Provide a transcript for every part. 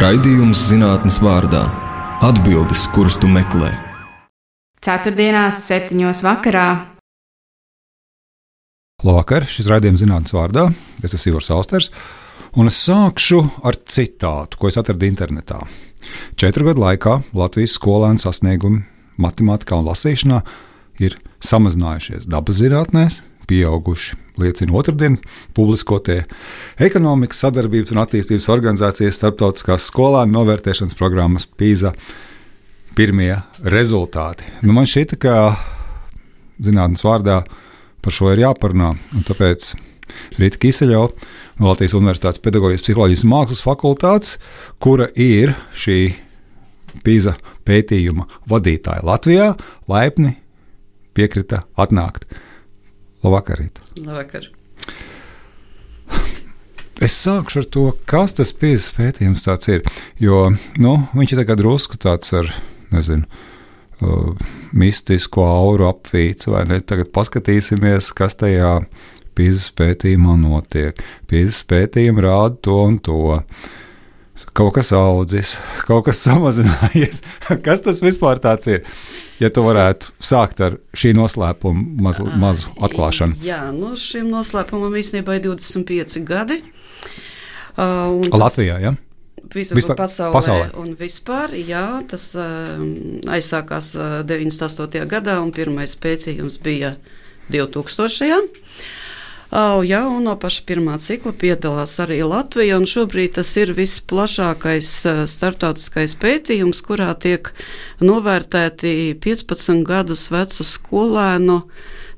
Raidījums zinātnes vārdā - atbildes, kuras tu meklē. Ceturtdienās, septiņos vakarā. Labvakar, šis raidījums zinātnes vārdā. Es esmu Ivars Austers, un es sākšu ar citātu, ko es atradu internetā. Četru gadu laikā Latvijas skolēnu sasniegumi matemātikā un lasīšanā ir samazinājušies dabas zinātnēs, pieauguši. Liecina otrdien publiskotie ekonomikas sadarbības un attīstības organizācijas starptautiskās skolēnu novērtēšanas programmas PISA pirmie rezultāti. Nu, man šķita, ka zinātnes vārdā par šo ir jāparunā. Tāpēc Rīta Kiseļova no Latvijas Universitātes Pedagoģijas psiholoģijas un mākslas fakultātes, kura ir šī PISA pētījuma vadītāja Latvijā, laipni piekrita atnākt. Labvakar, Rīt. Labvakar. Es sākšu ar to, kas tas pieejas pētījums ir. Jo nu, viņš ir drusku tāds ar, nezinu, uh, mistisku auru apvīts, vai ne? Tagad paskatīsimies, kas tajā pieejas pētījumā notiek. Pieejas pētījumi rāda to un to. Kaut kas audzis, kaut kas samazinājies. kas tas vispār ir? ja tu varētu sākt ar šī noslēpuma mazu, mazu atklāšanu. Jā, nu šim noslēpumam īstenībā ir 25 gadi. Uh, Latvijā, jā. Ja? Vispār pasaulē, pasaulē. Un vispār, jā, tas uh, aizsākās uh, 98. gadā, un pirmais pētījums bija 2000. Oh, jā, un no paša pirmā cikla piedalās arī Latvija. Šobrīd tas ir visplašākais starptautiskais pētījums, kurā tiek novērtēti 15 gadus vecu skolēnu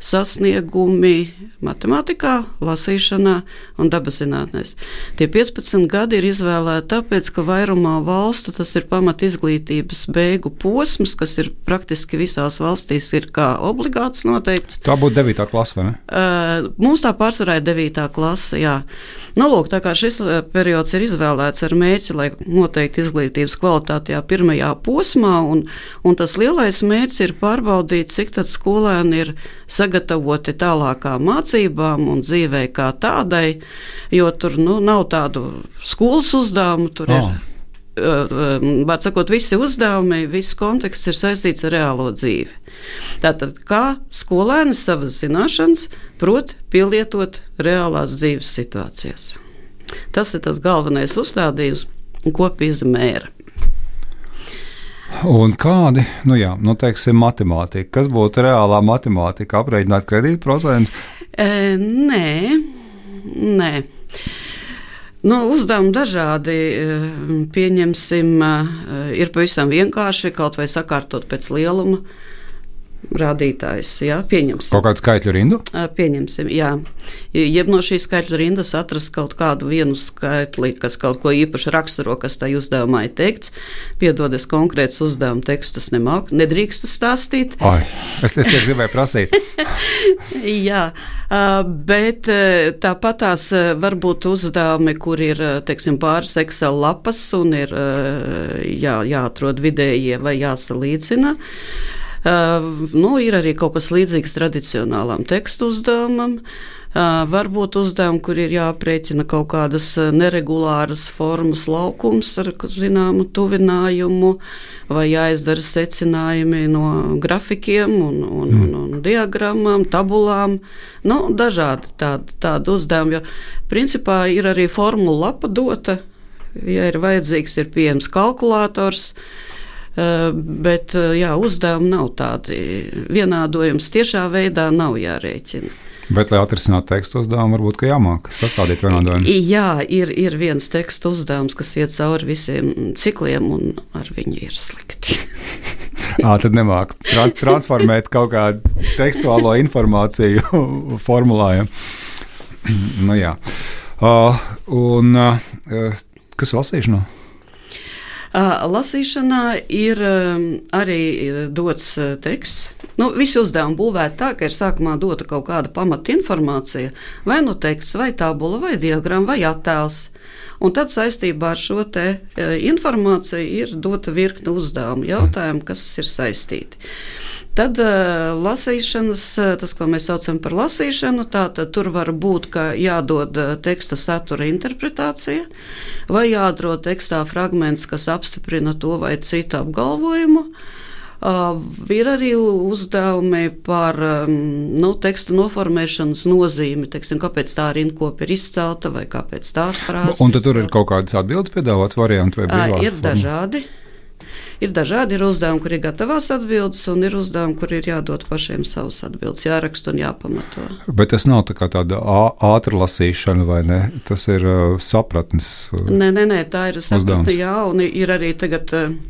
sasniegumi matemātikā, lasīšanā un dabaszinātnēs. Tie 15 gadi ir izvēlēti tāpēc, ka vairumā valstu tas ir pamat izglītības beigu posms, kas ir praktiski visās valstīs ir kā obligāts noteikts. Tā būtu 9. klase, vai ne? Uh, mums tā pārsvarā ir 9. klase, jā. Nu, lūk, tā kā šis periods ir izvēlēts ar mērķi, lai noteikti izglītības kvalitāte pirmajā posmā, un, un tas lielais mērķis ir pārbaudīt, cik tad skolēni ir sagatavoti tālākām mācībām un dzīvei kā tādai, jo tur nu, nav tādu skolas uzdevumu. Tur oh. ir Vārds sakot, visi uzdevumi, viss konteksts ir saistīts ar reālo dzīvi. Tātad, kā skolēni savas zināšanas prot pielietot reālās dzīves situācijās. Tas ir tas galvenais uzstādījums, ko izmēra. Un kādi, nu jā, nu teiksim, matemātika, kas būtu reālā matemātika, aprēķināt kredītprocentus? E, nē, nē. Nu, uzdevumi dažādi. Pieņemsim, ir pavisam vienkārši kaut vai sakārtot pēc lieluma rādītājs. Jā, pieņemsim. Kaut kādu skaitļu rindu? Pieņemsim, jā. Jeb no šīs skaitļu rindas atrast kaut kādu vienu skaitli, kas kaut ko īpaši raksturo, kas tajā uzdevumā ir teikts. Piedodies konkrēts uzdevuma tekstus nemāk, nedrīkst stāstīt. Ai, es, es tieši gribēju prasīt. jā, bet tāpat tās var būt uzdevumi, kur ir, teiksim, pāris Excel lapas un ir jā, jāatrod vidējie vai jāsalīdzina. Nu, ir arī kaut kas līdzīgs tradicionālam tekstu uzdevumam. Varbūt uzdevumi, kur ir jāprēķina kaut kādas neregulāras formas laukums ar zināmu tuvinājumu, vai jāizdara secinājumi no grafikiem un, un, mm. un, un diagrammām, tabulām. Nu, dažādi tādi, tādi uzdevumi, jo principā ir arī formula lapa dota. Ja ir vajadzīgs, ir pieejams kalkulators. Uh, bet eh, jā, uzdevumi nav tādi. Vienādojums tiešā veidā nav jārēķina. Bet, lai atrisinātu tekstu uzdevumu, varbūt jāmāk sastādīt vienādojumu. Jā, ir, ir viens tekstu uzdevums, kas iet cauri visiem cikliem, un ar viņu ir slikti. à, tad nemāk tra transformēt kaut kādu tekstuālo informāciju formulējumu. nu, jā. uh, un uh, kas lasīšanā? Lasīšanā ir arī dots teksts. Nu, visi uzdevumi būvēti tā, ka ir sākumā dota kaut kāda pamatinformācija, vai nu teksts, vai tabula, vai diagramma, vai attēls. Un tad saistībā ar šo informāciju ir dota virkne uzdevumu, jautājumu, kas ir saistīti. Tad uh, lasīšanas, tas, ko mēs saucam par lasīšanu, tātad tur var būt, ka jādod teksta satura interpretācija, vai jādod tekstā fragments, kas apstiprina to vai citu apgalvojumu. Uh, ir arī uzdevumi par um, nu, teksta noformēšanas nozīmi, teiksim, kāpēc tā rinkopa ir izcelta vai kāpēc tās frāzes. Un tad tur ir kaut kādas atbildes piedāvāts varianti vai brīvā? Uh, ir forma? Ir dažādi ir uzdevumi, kur ir gatavās atbildes, un ir uzdevumi, kur ir jādod pašiem savas atbildes, jāraksta un jāpamato. Bet tas nav tā tāda ātrā lasīšana, vai ne? Tas ir uh, sapratnes. Uh, nē, nē, nē, tā ir sapratne, jā, un ir arī tagad. Uh,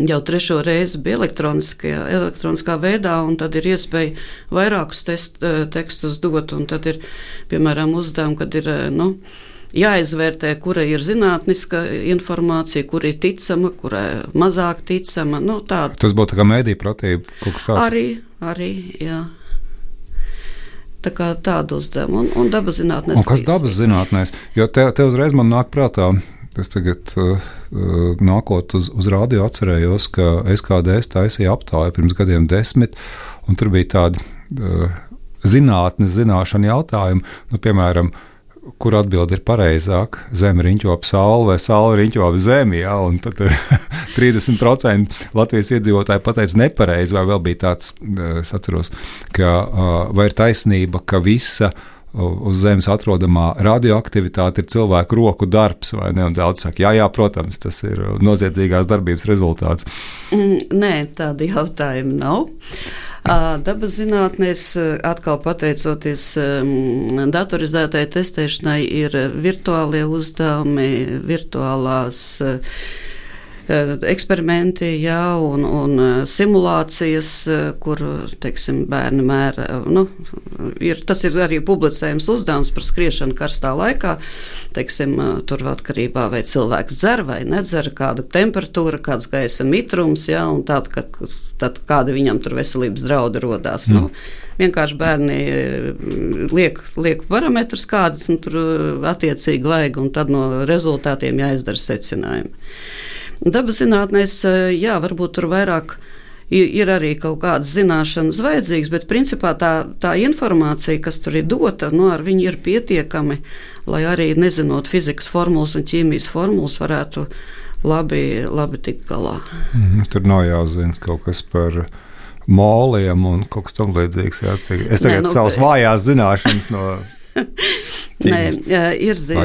Jau trešo reizi bija elektroniskā veidā, un tad ir iespēja vairākus test, tekstus dot. Tad ir, piemēram, uzdevumi, kad ir nu, jāizvērtē, kura ir zinātniska informācija, kur ir ticama, kurai mazāk ticama. Nu, tāda. Tas būtu kā mēdī pratība, kaut kas tāds. Arī, arī, jā. Tā kā tādu uzdevumu, un, un dabas zinātnēs. Un kas dabas zinātnēs? Jo te, te uzreiz man nāk prātā, es tagad uh, uh nākot uz, uz rādio atcerējos, ka SKDS taisīja aptāju pirms gadiem desmit, un tur bija tādi uh, zinātnes zināšanu jautājumi, nu, piemēram, kur atbilde ir pareizāka. Zeme riņķopa saule vai saule riņķopa zemi. Ja, tad 30% Latvijas iedzīvotāji pateica nepareizi, vai vēl bija tāds, es atceros, ka vai ir taisnība, ka visa uz Zemes atrodamā radioaktivitāte ir cilvēku roku darbs, vai ne? Un daudz saka, jā, jā, protams, tas ir noziedzīgās darbības rezultāts. Nē, tādi jautājumi nav. Dabas zinātnēs, atkal pateicoties datorizētai testēšanai, ir virtuālie uzdevumi, virtuālās Eh, eksperimenti, jā, un, un eh, simulācijas, eh, kur teiksim, bērni mēra. Nu, ir, tas ir arī publicējums uzdevums par skriešanu karstā laikā. Teiksim, tur atkarībā vai cilvēks dzer vai nedzer, kāda temperatūra, kāds gaisa mitrums, jā, un tād, ka, tad kādi viņam tur veselības draudi rodās. Mm. Nu, vienkārši bērni liek, liek parametrus, kādus nu, tur attiecīgi vajag, un tad no rezultātiem jāizdara secinājumi. Dabas zinātnēs, eh, jā, varbūt tur vairāk ir, arī kaut kādas zināšanas vajadzīgas, bet principā tā, tā informācija, kas tur ir dota, nu, ar viņu ir pietiekami, lai arī nezinot fizikas formulas un ķīmijas formulas, varētu labi, labi tikt galā. Mm, tur nav jāzina kaut kas par moliem un kaut kas tamlīdzīgs. Es tagad Nē, nu, savas vājās zināšanas no Nē, ir, zi,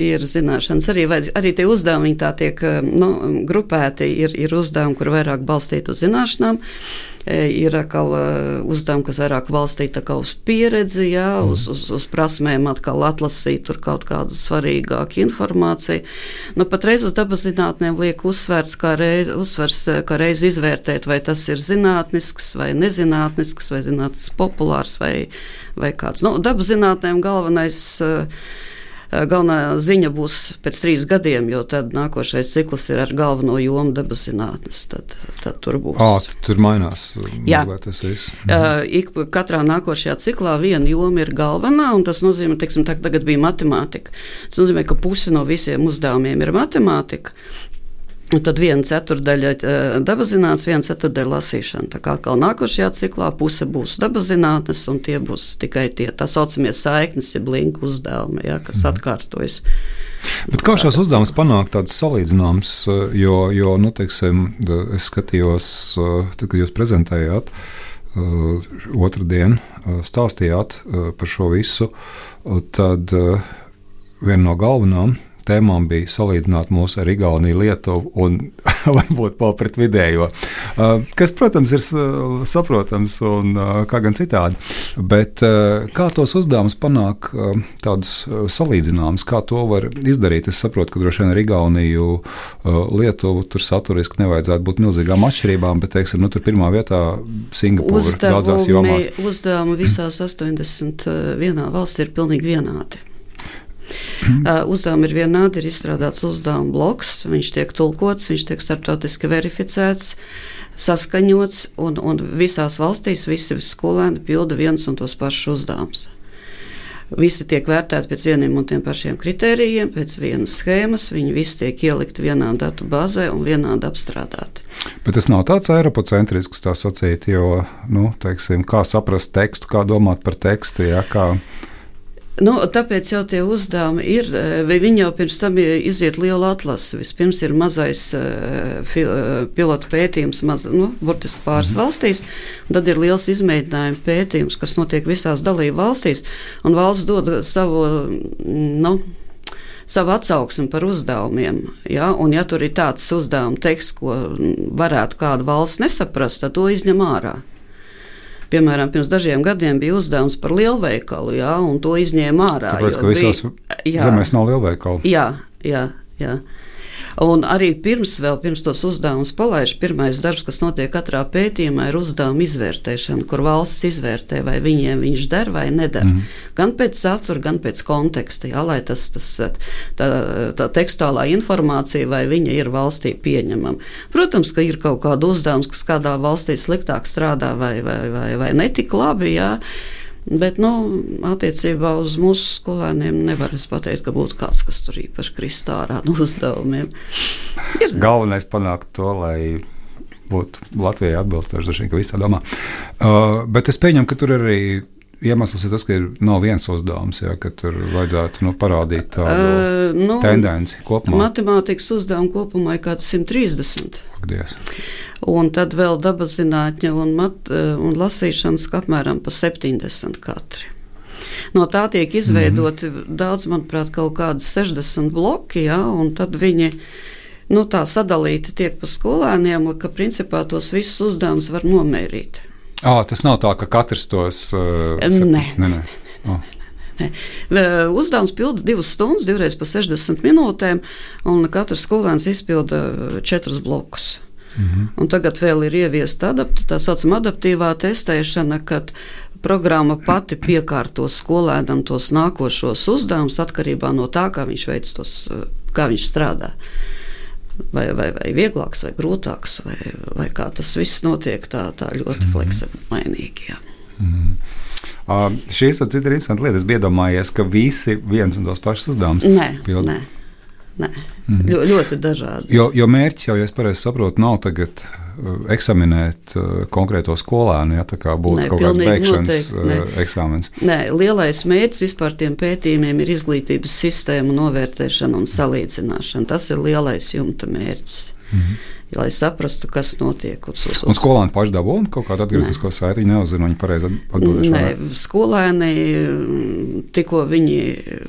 ir zināšanas, arī, arī tie uzdevumi tā tiek nu, grupēti. Ir, ir uzdevumi, kur vairāk balstīti uz zināšanām, E, ir atkal e, uzdevumi, kas vairāk balstīti uz pieredzi, jā, mm. uz, uz, uz prasmēm, atkal atlasīt kaut kādu svarīgāku informāciju. Nu, patreiz uz dabas zinātnēm liek uzsvērts, kā reiz, uzsvers, kā reiz izvērtēt, vai tas ir zinātnisks vai nezinātnisks, vai zinātnisks populārs vai, vai kāds. Nu, dabas zinātnēm galvenais. Uh, galvenā ziņa būs pēc trīs gadiem, jo tad nākošais cikls ir ar galveno jomu dabas zinātnes. Tad, tad tur būs. À, tur mainās Jā. tas viss. Uh, ik, katrā nākošajā ciklā viena joma ir galvenā, un tas nozīmē, teiksim, tagad bija matemātika. Tas nozīmē, ka pusi no visiem uzdevumiem ir matemātika. Un tad viena ceturdaļa eh, dabas zinātnes, viena ceturdaļa lasīšana. Tā kā atkal nākošajā ciklā puse būs dabas zinātnes, un tie būs tikai tie tā saucamie saiknes, jeb linku uzdevumi, ja, kas mm. atkārtojas. Bet kā šos uzdevumus panākt tādus salīdzināmus, jo, jo nu, teiksim, es skatījos, eh, tad, kad jūs prezentējāt, eh, otrdien stāstījāt par šo visu, tad viena no galvenajām tēmām bija salīdzināt mūs ar Igauniju, Lietuvu un varbūt vēl pret vidējo. Uh, kas, protams, ir uh, saprotams un uh, kā gan citādi. Bet kā tos uzdevumus panākt tādus salīdzināmus, kā to var izdarīt? Es saprotu, ka droši vien ar Igauniju, Lietuvu tur saturiski nevajadzētu būt milzīgām atšķirībām, bet, teiksim, nu, tur pirmā vietā Singapūra daudzās jomās. Uzdevumi visās 81 valstī ir pilnīgi vienādi. Uh, uzdevumi ir vienādi, ir izstrādāts uzdevuma bloks, viņš tiek tulkots, viņš tiek starptautiski verificēts, saskaņots, un, un visās valstīs visi skolēni pilda viens un tos pašus uzdevumus. Visi tiek vērtēti pēc vieniem un tiem pašiem kritērijiem, pēc vienas schēmas. Viņi visi tiek ielikti vienā datu bāzē un vienādi apstrādāti. Bet tas nav tāds eiropocentrisks, tā sacīt, jo, nu, teiksim, kā saprast tekstu, kā domāt par tekstu, ja, kā Nu, tāpēc jau tie uzdevumi ir. eh, Viņi jau pirms tam iziet lielu atlasi. Vispirms ir mazais uh, pilotu pētījums, maz, nu, burtiski pāris -hmm. valstīs, tad ir liels izmēģinājuma pētījums, kas notiek visās dalību valstīs, un valsts dod savu. Nu, savu atsauksmi par uzdevumiem. Ja? Un, ja tur ir tāds uzdevuma teksts, ko varētu kāda valsts nesaprast, tad to izņem ārā. Piemēram, pirms dažiem gadiem bija uzdevums par lielveikalu, jā, un to izņēma ārā. Tāpēc, ka visās jā. zemēs nav lielveikalu. Jā, jā, jā. Un arī pirms, vēl, pirms tos uzdevumus palaiž, pirmais darbs, kas notiek katrā pētījumā, ir uzdevuma izvērtēšana, kur valsts izvērtē, vai viņiem viņš der vai neder. Mm. Gan pēc satura, gan pēc konteksta, jā, lai tas, tas tā, tā tekstālā informācija vai viņa ir valstī pieņemama. Protams, ka ir kaut kāda uzdevums, kas kādā valstī sliktāk strādā vai, vai, vai, vai netik labi. Jā. Bet, nu, attiecībā uz mūsu skolēniem nevar pateikt, ka būtu kāds, kas tur īpaši kristā ārā no uzdevumiem. Ir. Galvenais panākt to, lai būtu Latvijai atbilstoši, droši vien, ka viss tā domā. Uh, bet es pieņemu, ka tur arī iemesls ir tas, ka ir nav viens uzdevums, ja, ka tur vajadzētu nu, parādīt tādu uh, nu, tendenci kopumā. Matemātikas uzdevumu kopumā ir kaut kāds 130. Paldies. Un tad vēl dabas zinātņa un, mat, un lasīšanas apmēram pa 70 katri. No tā tiek izveidoti mm -hmm. daudz, manuprāt, kaut kādi 60 bloki, ja, un tad viņi nu, tā sadalīti tiek pa skolēniem, ka principā tos visus uzdevumus var nomērīt. À, tas nav tā, ka katrs tos uh, sep... nē. Nē, nē. Oh. Uzdevums pilda divas stundas, divreiz pa 60 minūtēm, un katrs skolēns izpilda četrus blokus. Mm -hmm. Un tagad vēl ir ieviesta adapt, tā saucamā adaptīvā testēšana, kad programma pati piekārto skolēnam tos nākošos uzdevumus atkarībā no tā, kā viņš veic tos, kā viņš strādā. Vai, vai, vai vieglāks, vai grūtāks, vai, vai kā tas viss notiek tā, tā ļoti fleksibilīgi. Mm -hmm. Uh, šīs ir interesantas lietas. Es biju iedomājies, ka visi viens un tos pašus uzdevumus pild. Nē, nē. Mm -hmm. Ļo, ļoti dažādi. Jo, jo mērķis jau, ja es pareizi saprotu, nav tagad eksaminēt uh, konkrēto skolēnu, ja tā kā būtu Nē, kaut kāds beigšanas uh, eksāmens. Nē, lielais mērķis vispār tiem pētījumiem ir izglītības sistēmu novērtēšana un salīdzināšana. Tas ir lielais jumta mērķis. Mm -hmm lai saprastu, kas notiek. Uz, uz, uz. Un skolēni paši dabūna kaut kādu atgrieznisko saiti. Viņi nezina, viņi pareizi atbildēs. Nē, skolēni tikko viņi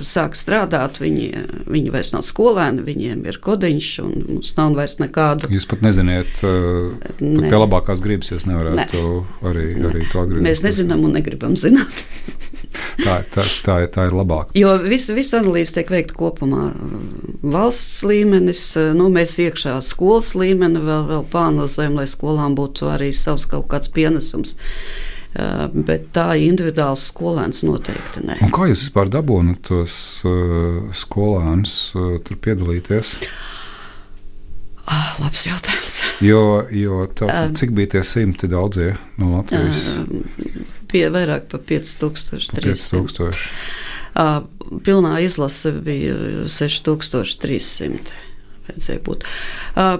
sāk strādāt, viņi, viņi vairs nav skolēni, viņiem ir kodiņš un mums nav vairs nekāda. Jūs pat neziniet, pat ne. pie labākās gribas jūs nevarētu ne. arī, arī to atgriezties. Mēs nezinām un negribam zināt. tā, tā, tā, tā ir labāk. Jo visa vis analīze tiek veikta kopumā. Valsts līmenis, nu, mēs iekšā skolas līmenī vēl, vēl pāranalizējam, lai skolām būtu arī savs kaut kāds pienesums. Uh, bet tā individuāls skolēns noteikti nē. Un kā jūs vispār dabūjāt tos uh, skolēnus uh, tur piedalīties? Ah, labs jautājums. jo, jo tā, cik bija tie simti daudzie no Latvijas? Pie vairāk par 5000. 5000. Uh, pilnā izlase bija 6300 vajadzēja būt.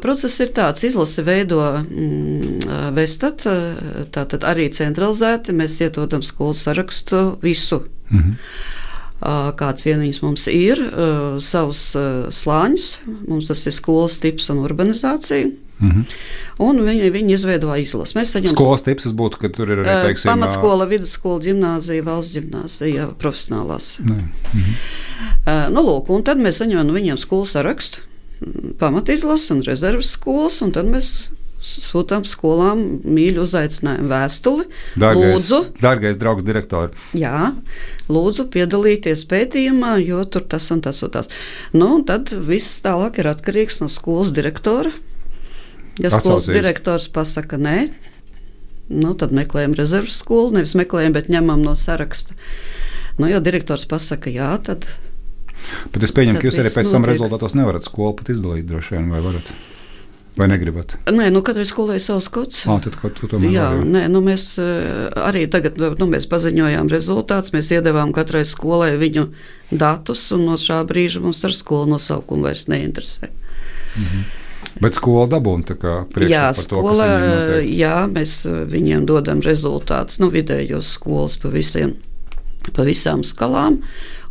Process ir tāds, izlase veido mm, vestat, tātad arī centralizēti. Mēs ietodam skolu sarakstu visu. Mm -hmm. Uh, kāds vienīgs mums ir, savus slāņus. Mums tas ir skolas tips un urbanizācija. Mm -hmm. Un viņi, viņi izveidoja izlasi. Mēs saņemam skolas tips, tas būtu, ka tur ir arī teiksim, pamatskola, vidusskola, gimnāzija, valsts gimnāzija, profesionālās. Mm -hmm. nu, lūk, un tad mēs saņemam no viņiem skolu sarakstu pamatizlases un rezerves skolas, un tad mēs sūtām skolām mīļu uzaicinājumu vēstuli. Dārgais, lūdzu, dārgais draugs, direktori. Jā, lūdzu, piedalīties pētījumā, jo tur tas un tas un tas. Nu, un tad viss tālāk ir atkarīgs no skolas direktora. Ja skolas direktors pasaka nē, nu, tad meklējam rezerves skolu, nevis meklējam, bet ņemam no saraksta. Nu, ja direktors pasaka jā, tad Bet es pieņemu, ka jūs arī pēc tam rezultātos nevarat skolu pat izdalīt, droši vien, vai varat? Vai negribat? Nē, nu katrai skolai ir savs kods. Ah, tad, tu tomēr Jā, vari. nē, nu mēs eh, arī tagad nu, mēs paziņojām rezultātus. Mēs iedavām katrai skolai viņu datus, un no šā brīža mums ar skolu nosaukumu vairs neinteresē. Bet skola dabūna tā kā priekšstats Jā, to, skola, viņiem notiek. jā, mēs eh, viņiem dodam rezultātus, nu, vidējos skolas pa, visiem, pa visām skalām,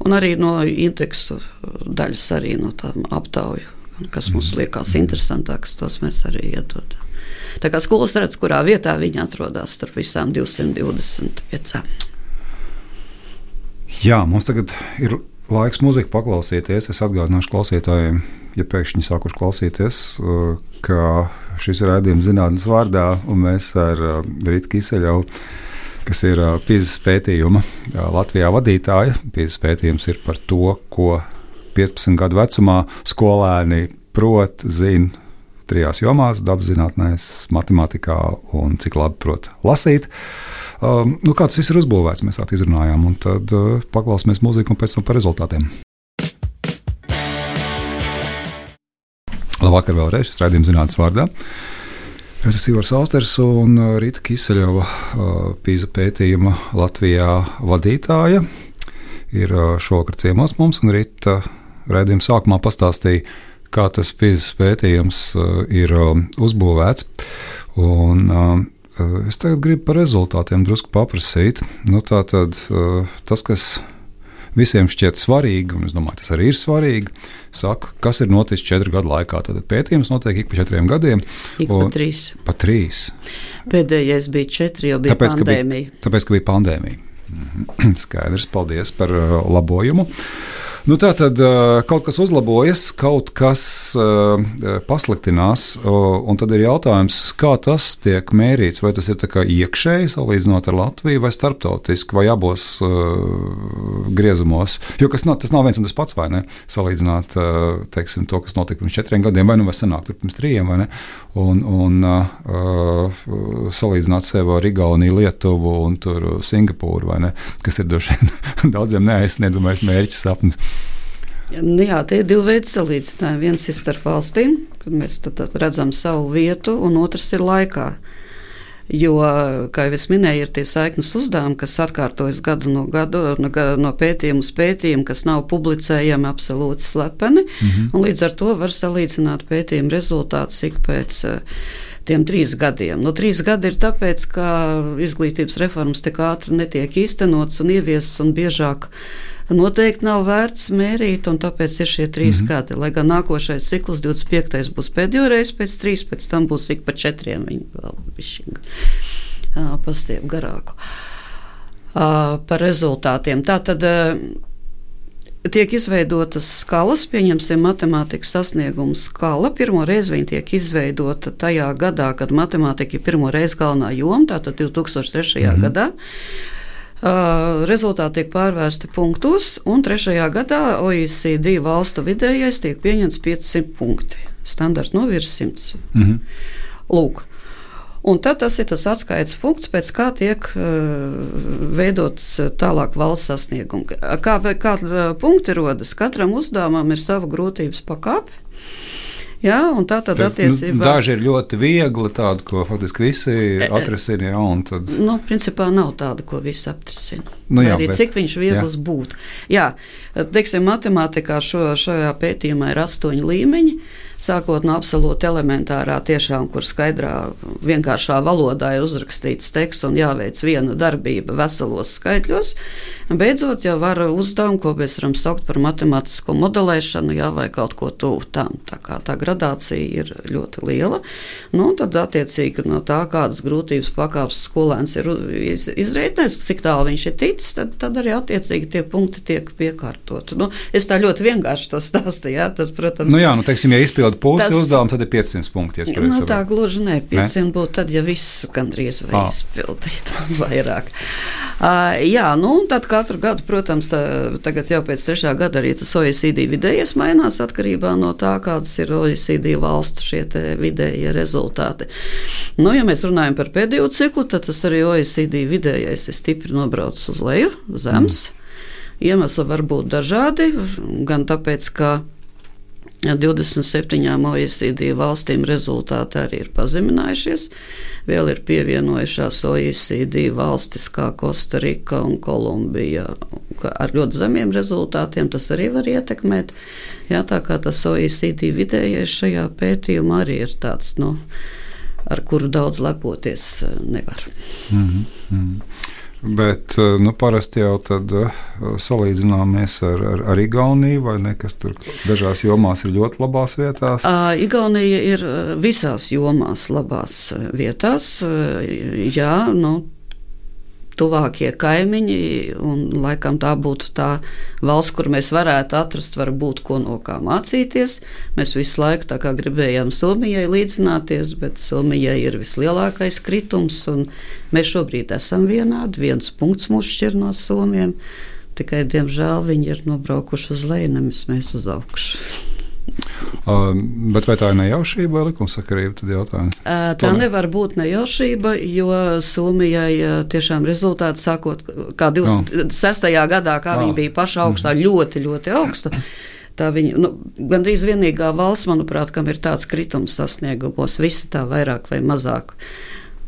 un arī no indeksu daļas, arī no tām aptauju, kas mums liekas interesantākas, tos mēs arī iedodam. Tā kā skolas redz, kurā vietā viņi atrodas starp visām 225. Jā, mums tagad ir laiks mūziku paklausīties. Es atgādināšu klausītājiem, ja pēkšņi sākuši klausīties, uh, ka šis ir raidījums zinātnes vārdā, un mēs ar uh, Rītu Kiseļovu, kas ir uh, pīzes pētījuma Latvijā vadītāja. Pīzes pētījums ir par to, ko 15 gadu vecumā skolēni prot, zina trijās jomās - dabas zinātnēs, matemātikā un cik labi prot lasīt. Um, nu, kā tas viss ir uzbūvēts, mēs tā izrunājām, un tad uh, paklausīsimies mūziku un pēc tam par rezultātiem. Labvakar vēlreiz, es raidījumu zinātnes vārdā. Es esmu Ivars Austers un Rīta Kiseļova, pīza pētījuma Latvijā vadītāja. Ir šovakar ciemos mums, un Rīta raidījuma sākumā pastāstīja, kā tas pīzes pētījums ir uzbūvēts. Un, es tagad gribu par rezultātiem drusku paprasīt. Nu, tā tad uh, tas, kas visiem šķiet svarīgi, un es domāju, tas arī ir svarīgi, saka, kas ir noticis četru gadu laikā. Tad pētījums notiek ik pa četriem gadiem. Ik pa trīs. Pa trīs. Pēdējais bija četri, jo bija Tāpēc, ka bija, pandēmija. tāpēc, ka bija pandēmija. Mhm. Skaidrs, paldies par uh, labojumu. Nu, tā tad kaut kas uzlabojas, kaut kas pasliktinās, un tad ir jautājums, kā tas tiek mērīts. Vai tas ir iekšēji salīdzinot ar Latviju, vai starptautiski, vai abos griezumos. Jo nav, tas nav viens un tas pats, vai ne? Salīdzināt teiksim, to, kas notika pirms četriem gadiem, vai nu vai senāk, pirms trījiem, vai ne? Un, un uh, salīdzināt sevi ar Igauniju, Lietuvu un Singapūru, vai ne? Kas ir droši vien daudziem neaizsniedzamais mērķis sapnis. Nu, jā, tie ir divi veidi salīdzinājumi. Viens ir starp valstīm, kad mēs tad, tad redzam savu vietu, un otrs ir laikā. Jo, kā jau es minēju, ir tie saiknes uzdevumi, kas atkārtojas gadu no gada, no, no pētījuma uz pētījumu, kas nav publicējami absolūti slepeni. Mm -hmm. Līdz ar to var salīdzināt pētījuma rezultātus ik pēc uh, tiem trīs gadiem. Nu, trīs gadi ir tāpēc, ka izglītības reformas tik ātri netiek īstenotas un ieviesas un biežāk noteikti nav vērts mērīt, un tāpēc ir šie trīs mm -hmm. gadi. Lai gan nākošais cikls, 25. būs pēdējo reizi pēc trīs, pēc tam būs ik pa četriem. Viņi vēl bišķiņ pastiep garāku. Par rezultātiem. Tā tad tiek izveidotas skalas, pieņemsim, matemātikas sasniegumu skala. Pirmo reizi viņa tiek izveidota tajā gadā, kad matemātika ir pirmo reizi galvenā joma, tātad 2003. Mm -hmm. gadā. Rezultāti tiek pārvērsti punktos, un trešajā gadā OECD valstu vidējais tiek pieņemts 500 punkti. Standarta novirs 100. Mm -hmm. Lūk. Un tad tas ir tas atskaites punkts, pēc kā tiek uh, veidots tālāk valsts sasniegumi. Kā, kā punkti rodas? Katram uzdevumam ir sava grūtības pakāpe. Jā, un tā tad attiecībā. Nu, daži ir ļoti viegli, tādi, ko faktiski visi atrisina. Jā, tad... Nu, principā nav tāda, ko visi atrisina. Nu, jā, arī bet, cik viņš viegls jā. būtu. Jā, teiksim, matemātikā šo, šajā pētījumā ir astoņi līmeņi. Sākot no absolūti elementārā, tiešām, kur skaidrā, vienkāršā valodā ir uzrakstīts teksts un jāveic viena darbība veselos skaitļos. Beidzot, jau var uzdevumu, ko mēs varam saukt par matemātisko modelēšanu, jā, vai kaut ko tuvu tam. Tā kā tā gradācija ir ļoti liela. Nu, tad, attiecīgi, no tā, kādas grūtības pakāpes skolēns ir izreitnējis, cik tālu viņš ir ticis, tad, tad arī attiecīgi tie punkti tiek piekārtoti. Nu, es tā ļoti vienkārši to stāstu, jā, tas, protams. Nu jā, nu, teiksim, ja izpild pusi tas... uzdevumu, tad ir 500 punkti. Ja nu, tā gluži ne, 500 ne? būtu tad, ja viss gandrīz vai izpildītu vairāk. Uh, jā, nu, tad katru gadu, protams, tā, tagad jau pēc trešā gada arī tas OECD vidējais mainās atkarībā no tā, kādas ir OECD valstu šie vidējie rezultāti. Nu, ja mēs runājam par pēdējo ciklu, tad tas arī OECD vidējais ir stipri nobraucis uz leju, zemes. Mm. Iemesli var būt dažādi, gan tāpēc, ka 27 OECD valstīm rezultāti arī ir pazeminājušies. Vēl ir pievienojušās OECD valstis kā Kostarika un Kolumbija ar ļoti zemiem rezultātiem. Tas arī var ietekmēt. Jā, tā kā tas OECD vidējais šajā pētījumā arī ir tāds, nu, ar kuru daudz lepoties eh, nevar. Mm -hmm. Bet eh, nu, parasti jau tad uh, salīdzināmies ar, ar, ar Igauniju, vai ne? Kas tur dažās jomās ir ļoti labās vietās? Igaunija ir visās jomās labās vietās. Jā, nu, tuvākie kaimiņi, un laikam tā būtu tā valsts, kur mēs varētu atrast, varbūt ko no kā mācīties. Mēs visu laiku gribējām Somijai līdzināties, bet Somijai ir vislielākais kritums, mēs šobrīd esam vienādi. Viens punkts mūs šķir no Somiem, tikai diemžēl viņi ir nobraukuši uz leju, nevis mēs uz augšu. Uh, bet vai tā ir nejaušība vai likumsakarība? Uh, tā Tomēr. nevar būt nejaušība, jo Somijai uh, tiešām rezultāti sākot kā 26. Oh. gadā, kā oh. viņi bija paša augstā, mm. ļoti, ļoti augsta. Tā viņa nu, gandrīz vienīgā valsts, manuprāt, kam ir tāds kritums sasniegumos, visi tā vairāk vai mazāk.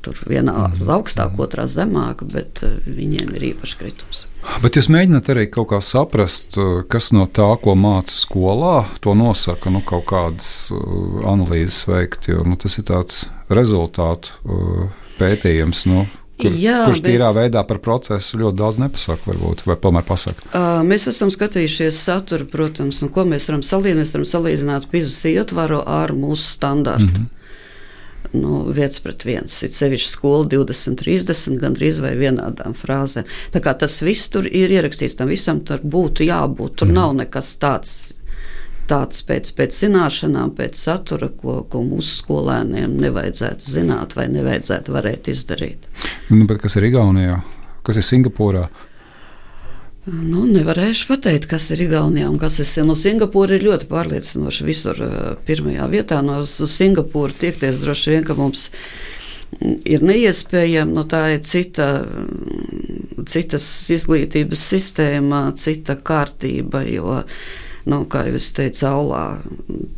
Tur vienā mm. augstāk, otrā zemāk, bet uh, viņiem ir īpašs kritums. Bet jūs mēģināt arī kaut kā saprast, uh, kas no tā, ko māca skolā, to nosaka, nu, kaut kādas uh, analīzes veikt. Jo nu, tas ir tāds rezultātu uh, pētījums. Nu, Kur, Jā, kurš tīrā bez... veidā par procesu ļoti daudz nepasaka, varbūt, vai tomēr pasaka? Uh, mēs esam skatījušies saturu, protams, un ko mēs varam salīdzināt. Mēs varam salīdzināt pizas ietvaru ar mūsu standartu. Mm -hmm nu, viens pret viens. Ir sevišķi skola 20, 30, gandrīz vai vienādām frāzēm. Tā kā tas viss tur ir ierakstīts, tam visam tur būtu jābūt. Tur mm. nav nekas tāds. Tāds pēc, pēc zināšanām, pēc satura, ko, ko mūsu skolēniem nevajadzētu zināt vai nevajadzētu varēt izdarīt. Nu, kas ir Igaunijā? Kas ir Singapūrā? Nu, nevarēšu pateikt, kas ir Igaunijā un kas ir. No Singapūra ir ļoti pārliecinoši visur pirmajā vietā. No Singapūra tiekties droši vien, ka mums ir neiespējami. No tā ir cita, citas izglītības sistēma, cita kārtība. Jo, nu, kā jau es teicu, aulā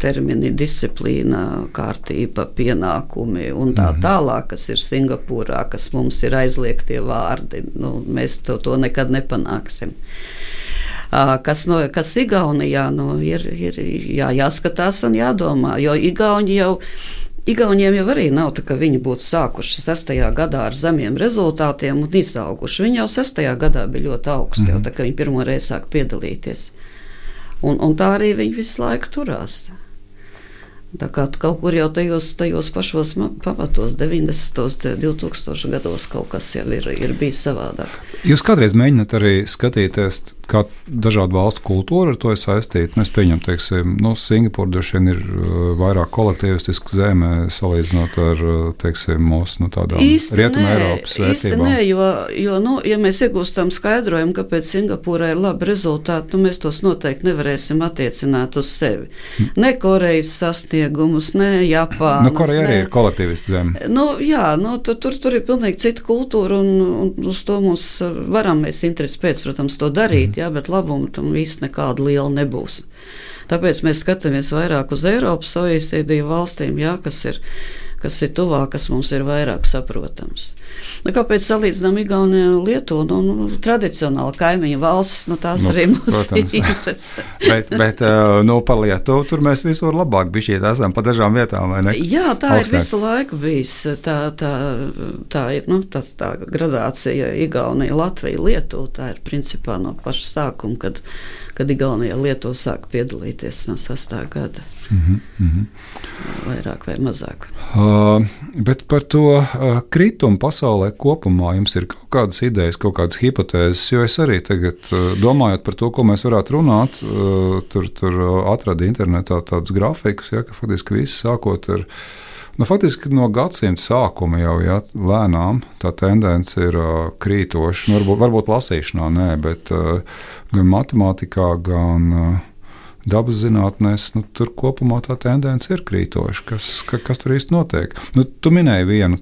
termini, disciplīna, kārtība, pienākumi un tā mhm. tālāk, kas ir Singapūrā, kas mums ir aizliegtie vārdi. Nu, mēs to, to nekad nepanāksim. Kas, no, kas Igaunijā nu, ir, ir jā, jāskatās un jādomā, jo Igauni jau. Igauniem jau arī nav tā, ka viņi būtu sākuši sestajā gadā ar zemiem rezultātiem un izauguši. Viņi jau sestajā gadā bija ļoti augsti, mm -hmm. jau tā, kad viņi pirmo reizi sāk piedalīties. Un, un tā arī viņi visu laiku turās. Tā kā kaut kur jau tajos, tajos pašos pamatos, 90. un 2000 gados kaut kas jau ir, ir bijis savādāk. Jūs kādreiz mēģināt arī skatīties, kā dažādu valstu kultūra ar to ir saistīta. Nu, es pieņemu, teiksim, nu, Singapūra droši vien ir uh, vairāk kolektīvistiska zeme salīdzinot ar uh, teiksim, mūsu nu, tādām rietumu Eiropas vērtībām. Nē, jo, jo nu, ja mēs iegūstam skaidrojumu, kāpēc Singapūrai ir labi rezultāti, nu, mēs tos noteikti nevarēsim attiecināt uz sevi. Hm. Ne Korejas sasniegumus, ne Japānas. Nu, Koreja arī ir kolektīvists zeme. Nu, jā, nu, tur, tur, tur ir pilnīgi cita kultūra, un, un uz to mums varam mēs interesi pēc, protams, to darīt, mm. Jā, bet labumu tam viss nekāda liela nebūs. Tāpēc mēs skatāmies vairāk uz Eiropas OECD valstīm, jā, kas ir kas ir tuvāk, kas mums ir vairāk saprotams. Nu, kāpēc salīdzinām Igauniju un Lietuvu? Nu, nu, tradicionāli kaimiņu valstis, nu, tās nu, arī mums interesē. bet, bet nu, par Lietuvu tur mēs visur labāk bijām, esam pa dažām vietām, vai ne? Jā, tā Augstāk. ir visu laiku bijis. Tā, tā, tā ir nu, tā, tā gradācija Igaunija, Latvija, Lietuva. Tā ir principā no paša sākuma, kad kad Igaunija Lietuva sāk piedalīties no 6. gada. Mm -hmm. Vairāk vai mazāk. Uh, bet par to uh, kritumu pasaulē kopumā jums ir kaut kādas idejas, kaut kādas hipotēzes, jo es arī tagad uh, domājot par to, ko mēs varētu runāt, uh, tur, tur atradu internetā tādus grafikus, ja, ka faktiski viss sākot ar Nu, faktiski no gadsimta sākuma jau ja, lēnām tā tendence ir uh, krītoša. Nu, varbūt, varbūt lasīšanā, nē, bet uh, gan matemātikā, gan uh, dabas zinātnēs, nu, tur kopumā tā tendence ir krītoša. Kas, ka, kas tur īsti notiek? Nu, tu minēji vienu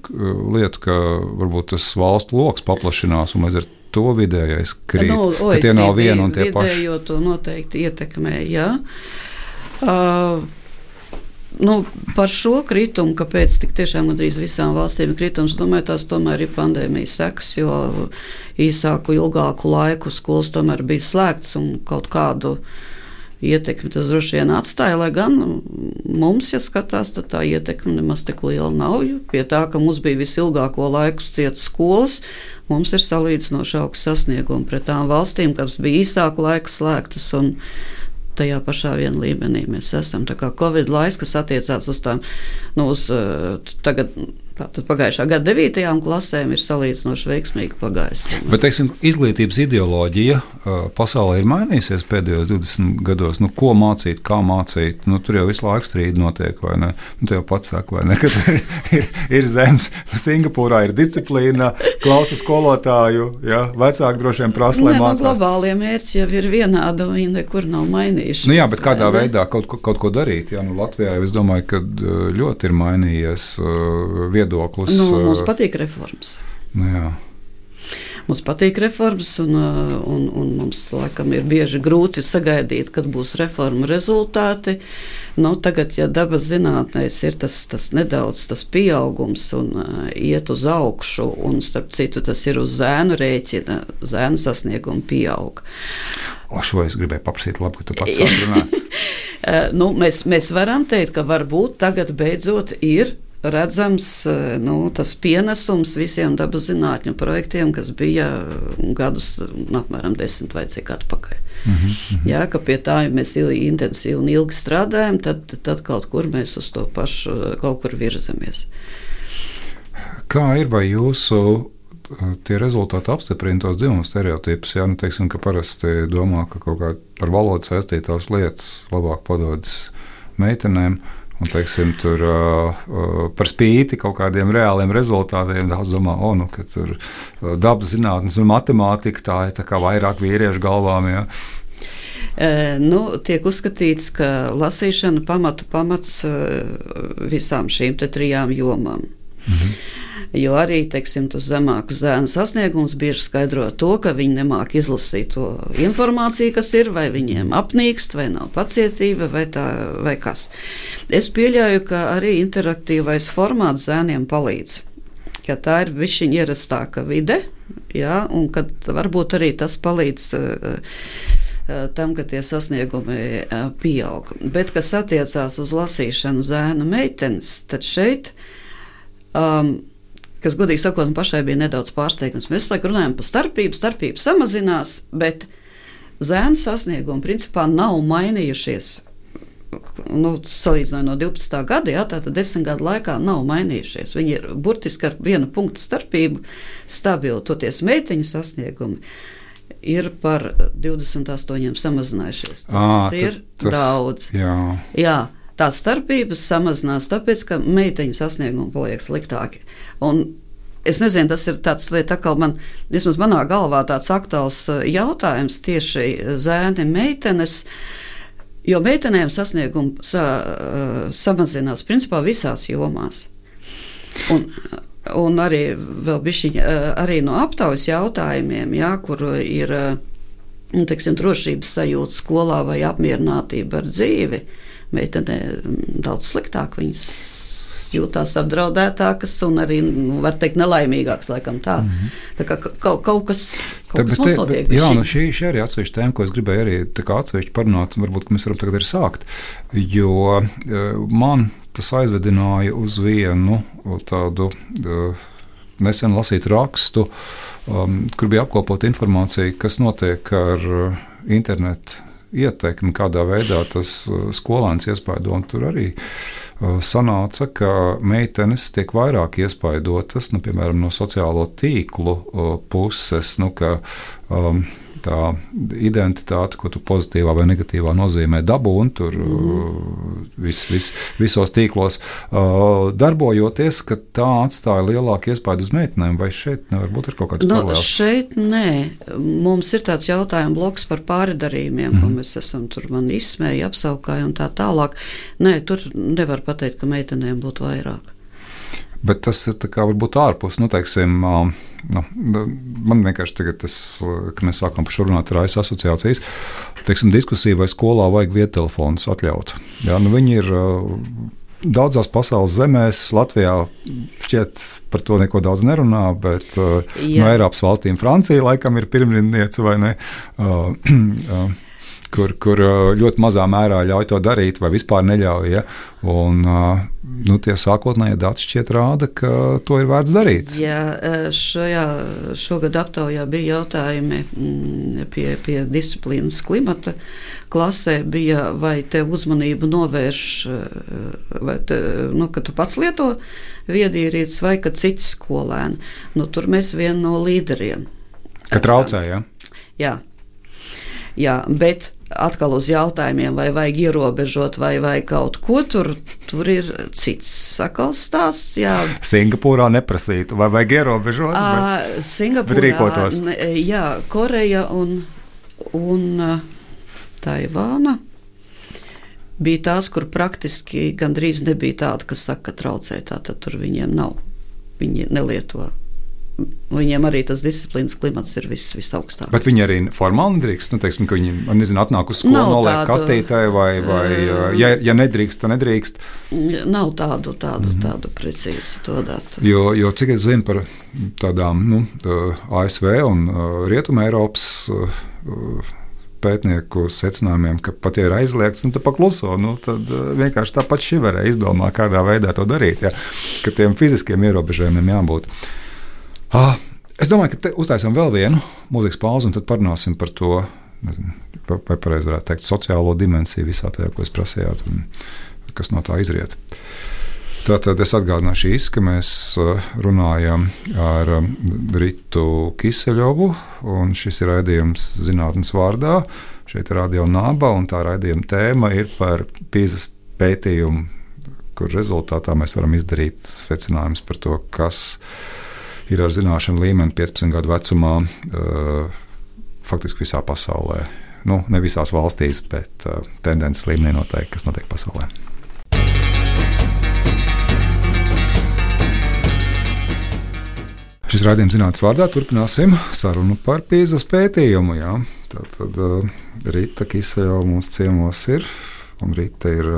lietu, ka varbūt tas valstu lokus paplašinās un līdz ar to vidējais krīt. Nu, no, ka tie nav vieni un tie paši. To noteikti ietekmē, jā. Uh, Nu, par šo kritumu, kāpēc tik tiešām gandrīz visām valstīm ir kritums, domāju, tās tomēr ir pandēmijas sekas, jo īsāku, ilgāku laiku skolas tomēr bija slēgts un kaut kādu ietekmi tas droši vien atstāja, lai gan mums, ja skatās, tad tā ietekme nemaz tik liela nav. Pie tā, ka mums bija visilgāko laiku cietas skolas, mums ir salīdzinoši augsts sasniegumi pret tām valstīm, kas bija īsāku laiku slēgtas. Tajā pašā vien līmenī mēs esam. Tā kā Covid laiks, kas attiecās uz tām, nu, uz eh, tagad Tātad pagājušā gada 9. klasēm ir salīdzinoši veiksmīgi pagājusi. Bet teiksim, izglītības ideoloģija pasaulē ir mainījusies pēdējos 20 gados. Nu, ko mācīt, kā mācīt? Nu, tur jau visu laiku strīdi notiek, vai ne? Nu, tu jau pats saki, vai ne? Kad ir, ir, ir zemes, Singapūrā ir disciplīna, klausa skolotāju, ja? vecāki droši vien prasa, lai nu, mācītu. Globālie mērķi jau ir vienādi, viņi nekur nav mainījušies. Nu, jā, bet kādā veidā kaut, kaut ko darīt? Jā, nu, Latvijā es domāju, ka ļoti ir mainījies. Uh, viedoklis. Nu, mums patīk reformas. Nu, jā. Mums patīk reformas, un, un, un mums laikam ir bieži grūti sagaidīt, kad būs reformu rezultāti. Nu, tagad, ja dabas zinātnēs ir tas, tas nedaudz tas pieaugums un uh, iet uz augšu, un starp citu tas ir uz zēnu rēķina, zēnu sasniegumu pieaug. O, šo es gribēju paprasīt, labi, ka tu pats runāt. nu, mēs, mēs varam teikt, ka varbūt tagad beidzot ir redzams eh, nu, tas pienesums visiem dabas zinātņu projektiem, kas bija gadus nu, apmēram desmit vai cik atpakaļ. Mm -hmm. Jā, ka pie tā ja mēs intensīvi un ilgi strādājam, tad, tad kaut kur mēs uz to pašu eh, kaut kur virzamies. Kā ir vai jūsu eh, tie rezultāti apstiprina tos dzimumu stereotipus. Jā, nu, teiksim, ka parasti domā, ka kaut kā ar valodu saistītās lietas labāk padodas meitenēm. Un, teiksim, tur, uh, par spīti kaut kādiem reāliem rezultātiem, daudz domā, oh, nu, ka tur dabas zinātnes un matemātika tā ir tā kā vairāk vīriešu galvām. Ja. Nu, tiek uzskatīts, ka lasīšana pamatu pamats visām šīm trijām jomām. Mhm. Jo arī teiksim, tas zemāks zēnu sasniegums bieži skaidro to, ka viņi nemāk izlasīt to informāciju, kas ir, vai viņiem apnīkst, vai nav pacietība, vai, tā, vai kas. Es pieļauju, ka arī interaktīvais formāts zēniem palīdz. Tā ir viņa ierastāka vide, jā, un varbūt arī tas palīdz uh, tam, ka tie sasniegumi pieaug. Bet, kas attiecās uz lasīšanu zēna meitenes, tad šeit um, kas, godīgi sakot, pašai bija nedaudz pārsteigums. Mēs laikam runājam par starpību, starpība samazinās, bet zēnu sasniegumi principā nav mainījušies. Nu, salīdzinājumā no 12. gada, jā, tātad desmit gadu laikā nav mainījušies. Viņi ir burtiski ar vienu punktu starpību stabili. Toties meiteņu sasniegumi ir par 28 samazinājušies. Tas à, ir tas, daudz. Jā. jā, tās starpības samazinās, tāpēc ka meiteņu sasniegumi paliek sliktāki. Un Es nezinu, tas ir tāds lieta, kā man, vismaz manā galvā, tāds aktuāls uh, jautājums tieši zēni, meitenes. Jo meitenēm sasniegums sa, uh, samazinās principā visās jomās. Un, un arī, bišķiņ, uh, arī no aptaujas jautājumiem, jā, kur ir nu, teiksim, drošības sajūta skolā vai apmierinātība ar dzīvi, meitenē daudz sliktāk viņas jūtās apdraudētākas un arī, nu, var teikt, nelaimīgākas, laikam tā. Mm -hmm. Tā kā kaut, kaut kas. Kaut tā, kas te, bet, jā, nu šī, šī arī atsevišķa tēma, ko es gribēju arī atsevišķi parunāt, un varbūt mēs varam tagad arī sākt. Jo uh, man tas aizvedināja uz vienu tādu uh, nesen lasītu rakstu, um, kur bija apkopota informācija, kas notiek ar internetu ietekmi, kādā veidā tas skolēns iespaido. Tur arī uh, sanāca, ka meitenes tiek vairāk iespaidotas, nu, piemēram, no sociālo tīklu puses. Nu, ka, um, tā identitāte, ko tu pozitīvā vai negatīvā nozīmē dabūni tur mm. vis, vis, visos tīklos, uh, darbojoties, ka tā atstāja lielāku iespaidu uz meitenēm. Vai šeit nevar būt kaut kāds nu, paralēls? Šeit nē. Mums ir tāds jautājums bloks par pārdarījumiem, mm. ko mhm. mēs esam tur man izsmēji, apsaukāji un tā tālāk. Nē, tur nevar pateikt, ka meitenēm būtu vairāk. Bet tas ir varbūt ārpus, nu, teiksim, Nu, nu, man vienkārši tagad, tas, kad mēs sākām par šo runāt, ir ASV asociācijas. teiksim, diskusija, vai skolā vajag viettelefons atļaut. Jā, nu viņi ir daudzās pasaules zemēs, Latvijā šķiet par to neko daudz nerunā, bet uh, no Eiropas valstīm Francija laikam ir pirmrindniece vai ne. Uh, uh, kur, kur ļoti mazā mērā ļauj to darīt, vai vispār neļauj. Ja? Un, nu, tie sākotnējie dati šķiet rāda, ka to ir vērts darīt. Jā, šajā šogad aptaujā bija jautājumi mm, pie, pie disciplīnas klimata klasē, bija, vai te uzmanību novērš, vai te, nu, ka tu pats lieto viedierīces vai ka cits skolēni. Nu, tur mēs vieni no līderiem. Ka traucē, ja? Jā. Jā, bet atkal uz jautājumiem, vai vajag ierobežot, vai, vai kaut ko tur, tur ir cits sakals stāsts. Jā. Singapūrā neprasītu, vai vajag ierobežot? Uh, Singapūrā rīkotos. Jā, Koreja un, un Taivāna bija tās, kur praktiski gandrīz nebija tāda, kas saka, ka traucē. Tātad tur viņiem nav. Viņi nelieto Viņiem arī tas disciplīnas klimats ir vis, visaugstākais. Bet viņi arī formāli nedrīkst. Nu, teiksim, viņi nezinu, atnāk uz skolu, noliek tādu, kastītē, vai, vai ja, ja nedrīkst, tad nedrīkst. Nav tādu, tādu, mm -hmm. tādu precīzu to datu. Jo, jo cik es zinu par tādām nu, ASV un Rietumē Eiropas pētnieku secinājumiem, ka pat ja ir aizliegts, nu, tad pakluso. Nu, tad vienkārši tāpat šī varēja izdomāt, kādā veidā to darīt. Ja, ka tiem fiziskiem ierobežojumiem jābūt. Ah, es domāju, ka uztaisām vēl vienu mūzikas pauzi, un tad parunāsim par to, nezinu, vai pareizi varētu teikt, sociālo dimensiju visā tajā, ko jūs prasījāt, un kas no tā izriet. Tātad es atgādināšu īsi, ka mēs uh, runājam ar um, Ritu Kiseļovu, un šis ir raidījums zinātnes vārdā. Šeit ir radio naba, un tā raidījuma tēma ir par pīzes pētījumu, kur rezultātā mēs varam izdarīt secinājumus par to, kas ir ir ar zināšanu līmeni 15 gadu vecumā uh, faktiski visā pasaulē. Nu, ne visās valstīs, bet uh, tendences līmenī noteikti, kas notiek pasaulē. Šis raidījums zinātnīs vārdā turpināsim sarunu par pīzes pētījumu. Jā. Tad, tad uh, Rīta Kisa jau mums ciemos ir, un Rīta ir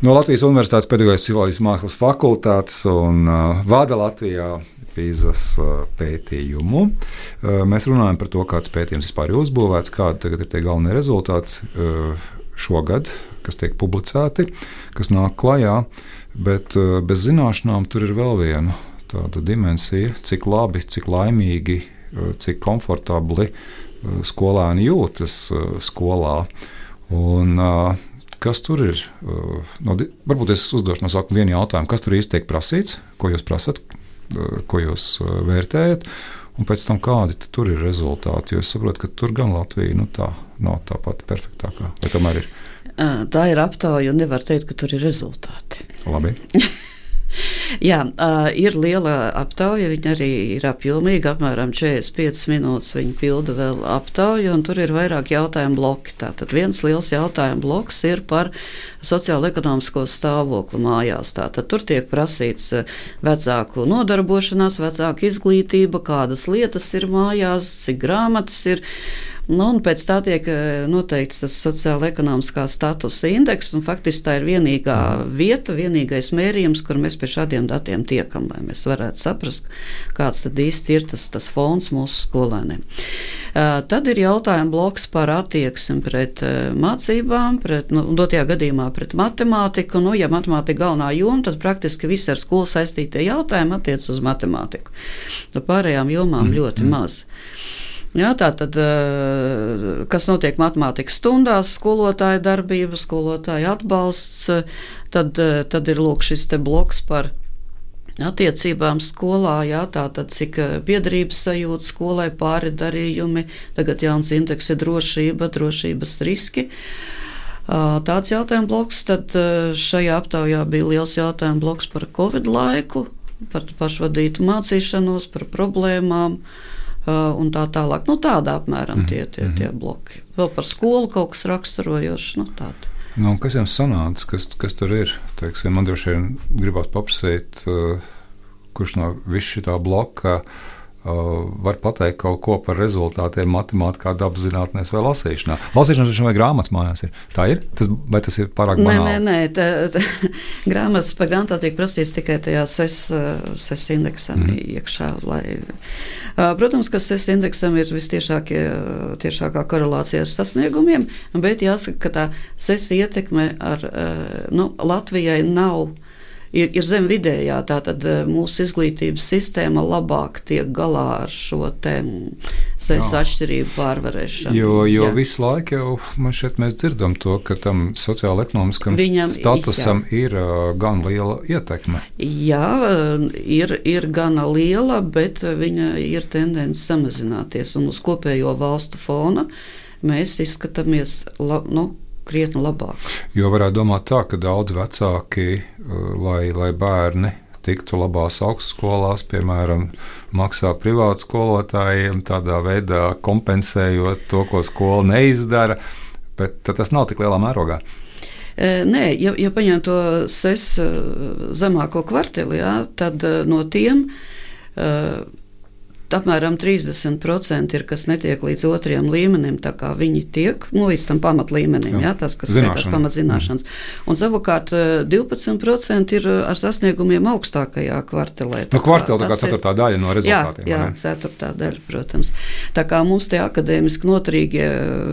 no Latvijas Universitātes Pedagoģijas psiholoģijas mākslas fakultātes un uh, vada Latvijā Pīzas uh, pētījumu. Uh, mēs runājam par to, kāds pētījums vispār ir uzbūvēts, kādi ir tie galvenie rezultāti uh, šogad, kas tiek publicēti, kas nāk klajā. Bet uh, bez zināšanām tur ir vēl viena tāda dimensija, cik labi, cik laimīgi, uh, cik komfortabli uh, skolēni jūtas skolā. Un, uh, Kas tur ir? Uh, no, varbūt es uzdošu no sākuma vienu jautājumu. Kas tur īsti tiek prasīts? Ko jūs prasat, uh, ko jūs uh, vērtējat? Un pēc tam kādi tur ir rezultāti? Jo es saprotu, ka tur gan Latvija nu, tā, nav tā pati perfektākā. Vai tomēr ir? Tā ir aptauja, un nevar teikt, ka tur ir rezultāti. Labi. Jā, ir liela aptauja. Viņa arī ir apjomīga, apmēram 45 minūtes. Viņa pilda vēl aptauju, un tur ir vairāk jautājumu bloki. Tātad viens liels jautājumu bloks ir par sociālo-ekonomisko stāvokli mājās. Tātad tur tiek prasīts vecāku nodarbošanās, vecāku izglītība, kādas lietas ir mājās, cik grāmatas ir. Nu, pēc tā tiek eh, noteikts tas sociāla-ekonomiskā statusa indeks. Faktiski tā ir vienīgā vieta, vienīgais mērījums, kur mēs pie šādiem datiem tiekam, lai mēs varētu saprast, kāds tad īsti ir tas, tas fons mūsu skolēniem. Uh, tad ir jautājums bloks par attieksmi pret uh, mācībām, pret, nu, dotajā gadījumā pret matemātiku. Nu, ja matemātika galvenā joma, tad praktiski visi ar skolu saistītie jautājumi attiecas uz matemātiku. No pārējām jomām mm. ļoti mm. Jā, tā tad, eh, kas notiek matemātikas stundās, skolotāja darbība, skolotāja atbalsts, tad, eh, tad ir lūk šis bloks par attiecībām skolā, jā, tātad cik eh, biedrības sajūta skolai pāri darījumi, tagad jauns indeks ir drošība, drošības riski. Tāds jautājums bloks, tad šajā aptaujā bija liels jautājums bloks par Covid laiku, par pašvadītu mācīšanos, par problēmām. Uh, un tā tālāk. Nu, tāda apmēram tie, tie, mhm. tie bloki. Vēl par skolu kaut kas raksturojošs. Nu, tāda. Nu, kas jums sanāca, kas, kas tur ir? Teiksim, man droši vien gribās paprasīt, uh, kurš no visā šī bloka var pateikt kaut ko par rezultātiem matemātikā, dabas zinātnēs vai lasīšanā. Lasīšanā vai grāmatas mājās ir. Tā ir? Tas, vai tas ir pārāk banāli? Nē, nē, nē tā, tā, grāmatas par grāmatā tiek prasīts tikai tajā ses, ses indeksam mm. iekšā. Lai, protams, ka ses indeksam ir vistiešākā korelācija ar sasniegumiem, bet jāsaka, ka tā ses ietekme ar nu, Latvijai nav ir, ir zem vidējā. Tātad eh, mūsu izglītības sistēma labāk tiek galā ar šo sejas atšķirību pārvarēšanu. Jo, jo jā. visu laiku jau man šeit mēs dzirdam to, ka tam sociāla-ekonomiskam statusam jā. ir uh, gan liela ietekme. Jā, ir, ir gana liela, bet viņa ir tendence samazināties un uz kopējo valstu fona mēs izskatāmies. La, nu, krietni labāk. Jo varētu domāt tā, ka daudz vecāki, uh, lai, lai bērni tiktu labās augstskolās, piemēram, maksā privātu skolotājiem, tādā veidā kompensējot to, ko skola neizdara, bet tas nav tik lielā mērogā. E, nē, ja, ja paņem to ses e, zemāko kvartali, jā, tad e, no tiem apmēram 30% ir, kas netiek līdz otrajam līmenim, tā kā viņi tiek nu, līdz tam pamatlīmenim, jā, jā, tas, kas skaitās pamatzināšanas. Un savukārt 12% ir ar sasniegumiem augstākajā kvartelē. Nu, kvartela tā kā ceturtā daļa no rezultātiem. Jā, jā ceturtā daļa, protams. Tā kā mums tie akadēmiski noturīgie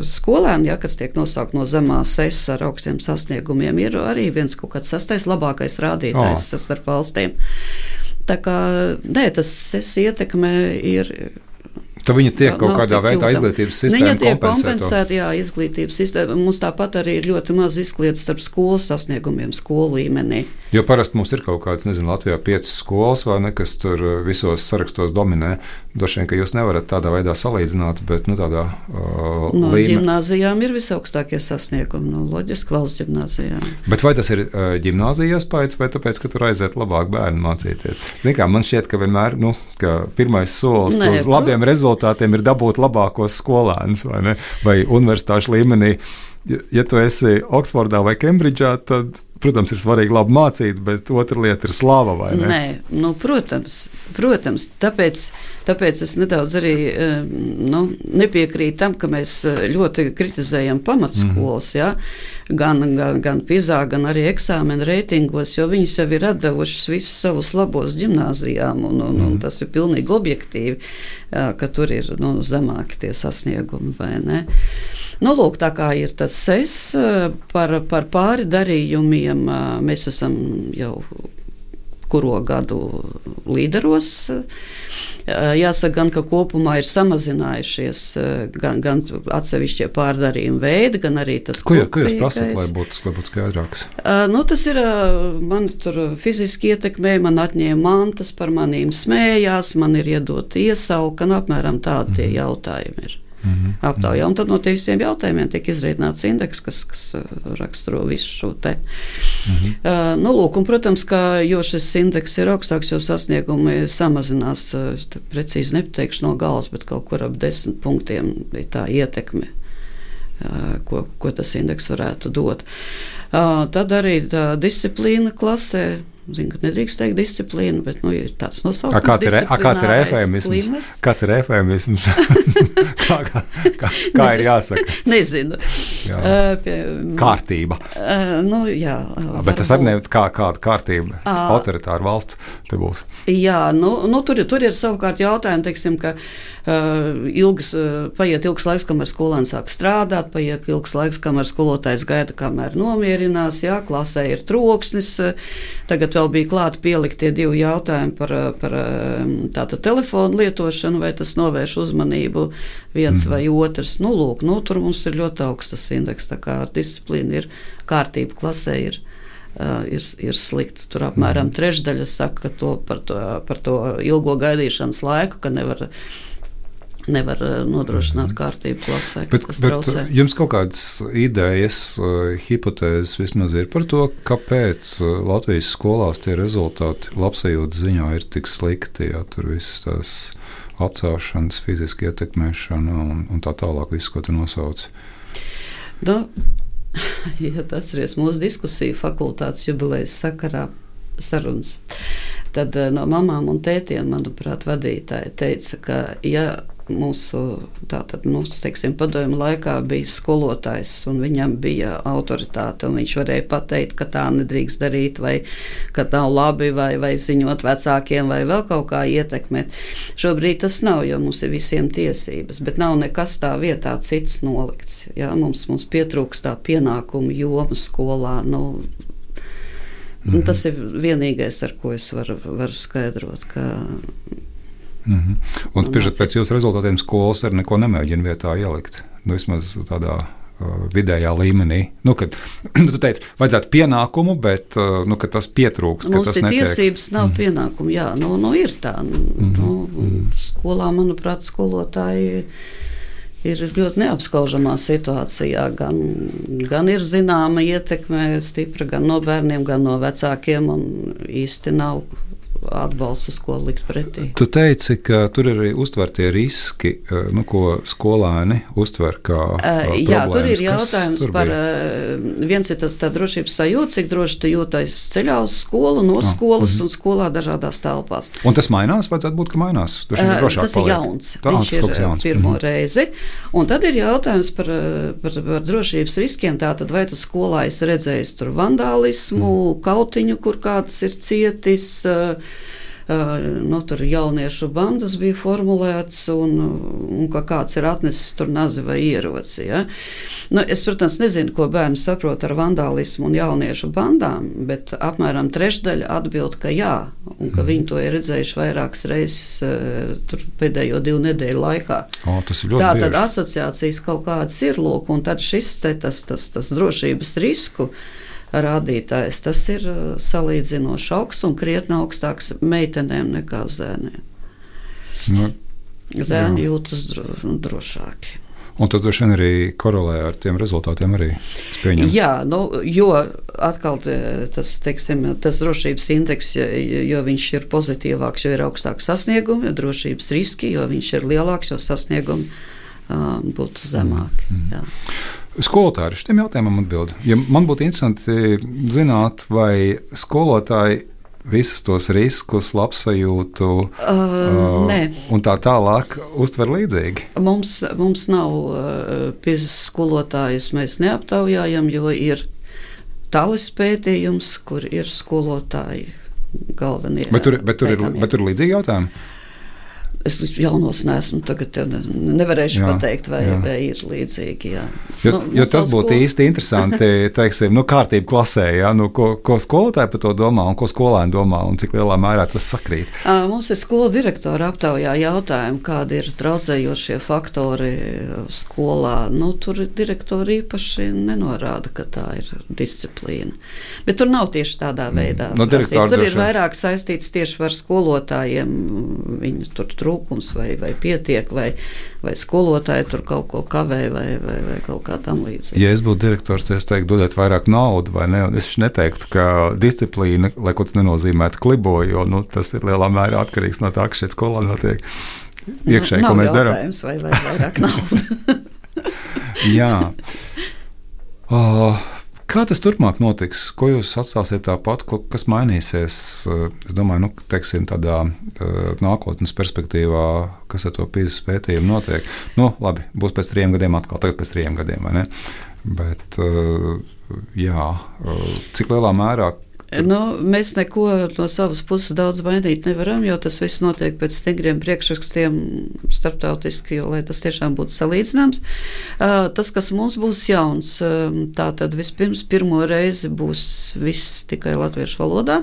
skolēni, jā, kas tiek nosaukt no zemās ses ar augstiem sasniegumiem, ir arī viens kaut kāds sastais labākais rādītājs oh. starp valstīm. Tā kā nē, tas ietekme ir Tad viņi tiek kaut kādā veidā izglītības sistēmā. Viņa tiek kompensēta, jā, izglītības sistēma. Mums tāpat arī ir ļoti maz izkliedes starp skolas sasniegumiem, skolu līmenī. Jo parasti mums ir kaut kāds, nezinu, Latvijā piecas skolas vai ne, kas tur visos sarakstos dominē. Droši vien, ka jūs nevarat tādā veidā salīdzināt, bet nu, tādā uh, no līmenī. Gimnāzijām ir visaugstākie sasniegumi, no loģiski valsts gimnāzijām. Bet vai tas ir uh, gimnāzijas pēc, vai tāpēc, ka tur aiziet labāk bērni mācīties? Kā man šķiet, ka vienmēr nu, ka pirmais solis Nē, uz labiem rezultātiem ir dabūt labākos skolēnus vai, vai universitāšu līmenī. Ja, ja tu esi Oksfordā vai Kembridžā, tad protams, ir svarīgi labi mācīt, bet otra lieta ir slava. Nē, nu, protams, protams tāpēc, tāpēc es nedaudz arī eh, nu, nepiekrītu tam, ka mēs eh, ļoti kritizējam pamatskolas. Mm. Ja? Gan, gan, gan PISA, gan arī eksāmena reitingos, jo viņas jau ir atdevušas visus savus labos gimnājām, un, un, mm. un tas ir pilnīgi objektīvi, ka tur ir nu, zemāki tie sasniegumi vai ne. Nu, lūk, tā kā ir tas ses par, par pāri darījumiem, mēs esam jau kuro gadu līderos. Jāsaka, gan ka kopumā ir samazinājušies gan, gan atsevišķie pārdarījuma veidi, gan arī tas, ko, ko jūs prasat, lai būtu, lai būtu skaidrāks. Nu, tas ir man tur fiziski ietekmē, man atņēma mantas, par manīm smējās, man ir iedot iesauka, nu, apmēram tādi mm. jautājumi ir mm -hmm. aptaujā. Un tad no tiem visiem jautājumiem tiek izreikināts indeks, kas, kas uh, raksturo visu šo te. Mm -hmm. uh, nu, lūk, un, protams, ka jo šis indeks ir augstāks, jo sasniegumi samazinās, uh, precīzi nepateikšu no galvas, bet kaut kur ap desmit punktiem ir tā ietekme. Uh, ko, ko tas indeks varētu dot. Uh, tad arī tā disciplīna klasē Zinu, ka nedrīkst teikt disciplīnu, bet nu, ir tāds nosaukums. Kāds ir, a, kāds ir efēmisms? Kāds ir efēmisms? kā kā, kā, kā ir jāsaka? Nezinu. Jā. Uh, pie, kārtība. Uh, nu, jā, uh, bet tas arī nav kā, kāda kārtība. Uh, Autoritāra valsts te būs. Jā, nu, nu, tur, tur ir savukārt jautājumi, teiksim, ka uh, ilgs, uh, paiet ilgs laiks, kamēr skolēns sāk strādāt, paiet ilgs laiks, kamēr skolotājs gaida, kamēr nomierinās, jā, klasē ir troksnis. Tagad vēl bija klāti pieliktie divi jautājumi par, par um, tātad telefonu lietošanu, vai tas novērš uzmanību viens mm. vai otrs. Nu, lūk, nu, tur mums ir ļoti augsts indeks, tā kā disciplīna ir kārtība klasē. Ir. Ir, ir slikti. Tur apmēram mm. trešdaļa saka to par, to par to ilgo gaidīšanas laiku, ka nevar nevar eh, nodrošināt mhm. kārtību klasē. Bet, bet jums kaut kādas idejas, uh, hipotēzes vismaz ir par to, kāpēc Latvijas skolās tie rezultāti labsajūtas ziņā ir tik slikti, ja tur viss tās apcelšanas, fiziski ietekmēšana un, un tā tālāk, viss, ko tu nosauc. Nu, ja atceries mūsu diskusiju fakultātes jubilejas sakarā sarunas. tad no mamām un tētiem, manuprāt, vadītāji teica, ka ja mūsu, tātad, mūsu teiksim, padomju laikā bija skolotājs, un viņam bija autoritāte, un viņš varēja pateikt, ka tā nedrīkst darīt, vai ka nav labi, vai, vai ziņot vecākiem, vai vēl kaut kā ietekmēt. Šobrīd tas nav, jo mums ir visiem tiesības, bet nav nekas tā vietā cits nolikts. Jā, mums, mums pietrūkst tā pienākumu joma skolā. Nu, -hmm. Tas ir vienīgais, ar ko es varu, varu skaidrot. Ka, Mm -hmm. Un spiežot pēc jūsu rezultātiem, skolas arī neko nemēģina vietā ielikt. Nu, vismaz tādā uh, vidējā līmenī. Nu, kad nu, tu teici, vajadzētu pienākumu, bet uh, nu, tas pietrūkst. Mums tas ir netiek. tiesības, nav mm -hmm. pienākumu. Jā, nu, nu ir tā. Nu, mm -hmm. nu, skolā, manuprāt, skolotāji ir ļoti neapskaužamā situācijā. Gan, gan ir zināma ietekme, stipra gan no bērniem, gan no vecākiem, un īsti nav atbalsts, ko likt pretī. Tu teici, ka tur ir arī uztvertie riski, eh, nu, ko skolēni uztver kā. Uh, jā, tur ir jautājums tur par. Viens ir tas drošības sajūta, cik droši tu jūties ceļā uz skolu, no ah, skolas. -huh. un skolā dažādās telpās. Un tas mainās, vajadzētu būt, ka mainās. Tas paliek. ir jauns. Tā, Viņš ir jauns. pirmo mhm. -huh. reizi. Un tad ir jautājums par, par, par drošības riskiem. Tātad, vai tu skolā esi redzējis vandālismu. -huh. kautiņu, kur kāds ir cietis. Uh, nu, tur jauniešu bandas bija formulēts, un, un ka kāds ir atnesis tur nazi vai ieroci. Ja? Nu, es, protams, nezinu, ko bērni saprot ar vandālismu un jauniešu bandām, bet apmēram trešdaļa atbild, ka jā, un ka viņi to ir redzējuši vairākas reizes pēdējo divu nedēļu laikā. O, Tā tad asociācijas kaut kādas ir lūk, un tad šis te, tas, tas, tas drošības risku rādītājs. Tas ir uh, salīdzinoši augsts un krietni augstāks meitenēm nekā zēniem. Nu, Zēni jā. jūtas dro, nu, drošāki. Un tas droši vien arī korelē ar tiem rezultātiem. Arī, Jā, nu, jo atkal tas, teiksim, tas drošības indeks, jo viņš ir pozitīvāks, jo ir augstāks sasniegumi, jo drošības riski, jo viņš ir lielāks, jo sasniegumi um, būtu zemāki. Mm. Jā. Skolotāji ar šiem jautājumiem atbild. Ja man būtu interesanti zināt, vai skolotāji visus tos riskus, labsajūtu uh, uh, un tā tālāk uztver līdzīgi. Mums, mums nav uh, piezīmes skolotājus, mēs neaptaujājam, jo ir tālis pētījums, kur ir skolotāji galvenie. Bet tur, bet tur, ir, bet tur ir līdzīgi jautājumi. Es jaunos nesmu, tagad nevarēšu jā, pateikt, vai, jā. vai ir līdzīgi. Jā. Jo, nu, jo tas būtu skolu... īsti interesanti, teiksim, nu, kārtība klasē, jā, nu, ko, ko skolotāji par to domā un ko skolēni domā un cik lielā mērā tas sakrīt. Mums ir skola direktora aptaujā jautājumi, kādi ir traucējošie faktori skolā. Nu, tur direktori īpaši nenorāda, ka tā ir disciplīna. Bet tur nav tieši tādā mm. veidā. Mm. No tur ir vairāk saistīts tieši ar skolotājiem. Viņi tur trūkst trūkums, vai, vai pietiek, vai, vai skolotāji tur kaut ko kavē, vai, vai, vai kaut kā tam līdzīga. Ja es būtu direktors, es teiktu, dodiet vairāk naudas, vai ne? Es neteiktu, ka disciplīna, lai ko tas nenozīmētu, klibo, jo nu, tas ir lielā mērā atkarīgs no tā, kas šeit skolā notiek. Iekšēji, ko mēs darām. Vai, vai vairāk naudas? Jā. Oh, Kā tas turpmāk notiks? Ko jūs atstāsiet tāpat, ko, kas mainīsies? Es domāju, nu, teiksim, tādā uh, nākotnes perspektīvā, kas ar to pīzes pētījumu notiek. Nu, labi, būs pēc trim gadiem atkal, tagad pēc trim gadiem, vai ne? Bet, uh, jā, uh, cik lielā mērā Nu, mēs neko no savas puses daudz mainīt nevaram, jo tas viss notiek pēc stingriem priekšrakstiem starptautiski, jo, lai tas tiešām būtu salīdzināms. Tas, kas mums būs jauns, tā tad vispirms pirmo reizi būs viss tikai latviešu valodā.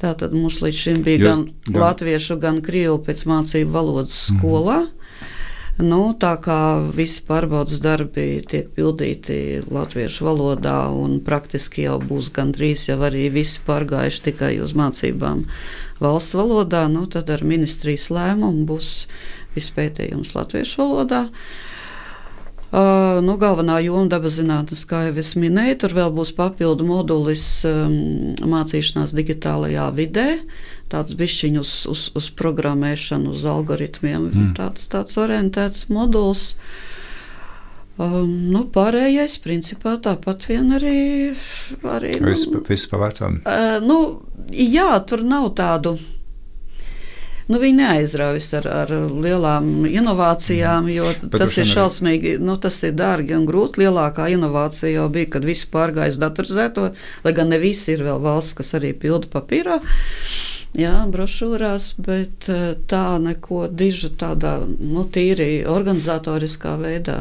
Tātad mums līdz šim bija Jūs, gan, gan latviešu, gan krievu pēc mācību valodas mhm. skolā. Mm -hmm. Nu, tā kā visi pārbaudas darbi tiek pildīti latviešu valodā, un praktiski jau būs gandrīz jau arī visi pārgājuši tikai uz mācībām valsts valodā, nu, tad ar ministrijas lēmumu būs viss pētījums latviešu valodā. Uh, nu, galvenā joma dabas zinātnes, kā jau es minēju, tur vēl būs papildu modulis um, mācīšanās digitālajā vidē. Uh, tāds bišķiņš uz, uz, uz programmēšanu, uz algoritmiem, mm. tāds, tāds orientēts moduls. Um, nu, pārējais, principā, tāpat vien arī. arī nu, viss pa vecam. Uh, nu, Jā, tur nav tādu. Nu, viņi neaizraujas ar, ar lielām inovācijām, jo Bet tas ir šausmīgi, nu, tas ir dārgi un grūti. Lielākā inovācija jau bija, kad visi pārgāja uz datorizēto, lai gan ne visi ir vēl valsts, kas arī pilda papīrā. Jā, brošūrās, bet eh, tā neko dižu tādā, nu, tīri organizatoriskā veidā.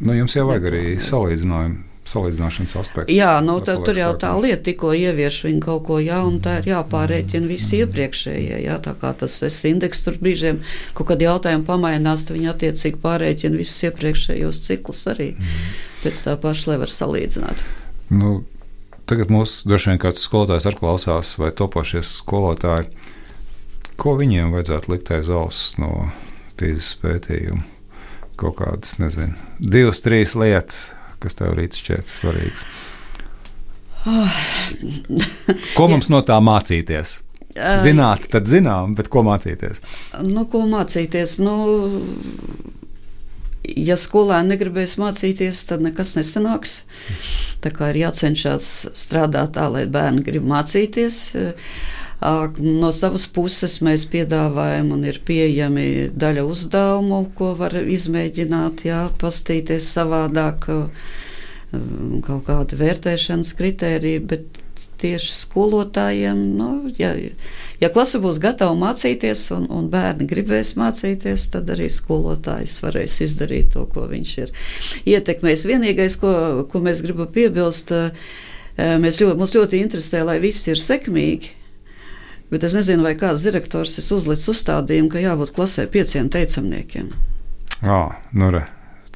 Nu, jums jau vajag arī salīdzinājumu, salīdzināšanas aspektu. Jā, nu, tad, tur jau tā lieta, tikko ievieš viņu kaut ko jaunu, tā ir jāpārēķina visi iepriekšējie. Jā, tā kā tas es indeks tur brīžiem kaut kad jautājumu pamainās, tad viņi attiecīgi pārēķina visus iepriekšējos ciklus arī pēc tā paša, lai var salīdzināt. Nu, tagad mums droši vien kāds skolotājs ar klausās, vai topošie skolotāji. Ko viņiem vajadzētu likt aiz auss no pīzes pētījuma? Kaut kādas, nezinu, divas, trīs lietas, kas tev rīt šķiet svarīgas. Ko mums no tā mācīties? Zināt, tad zinām, bet ko mācīties? Nu, ko mācīties? Nu, ja skolēni negribēs mācīties, tad nekas nesanāks. Tā kā ir jācenšas strādāt tā, lai bērni grib mācīties. No savas puses mēs piedāvājam, un ir pieejami daļa uzdevumu, ko var izmēģināt, jā, pastīties savādāk, kaut kādi vērtēšanas kritēriji, bet tieši skolotājiem, nu, ja, ja klase būs gatava mācīties, un, un bērni gribēs mācīties, tad arī skolotājs varēs izdarīt to, ko viņš ir ietekmējis. Vienīgais, ko, ko mēs gribam piebilst, ā, mēs ļoti, mums ļoti interesē, lai viss ir sekmīgi. Bet es nezinu, vai kāds direktors ir uzlicis uzstādījumu, ka jābūt klasē pieciem teicamniekiem. Jā, nu, re,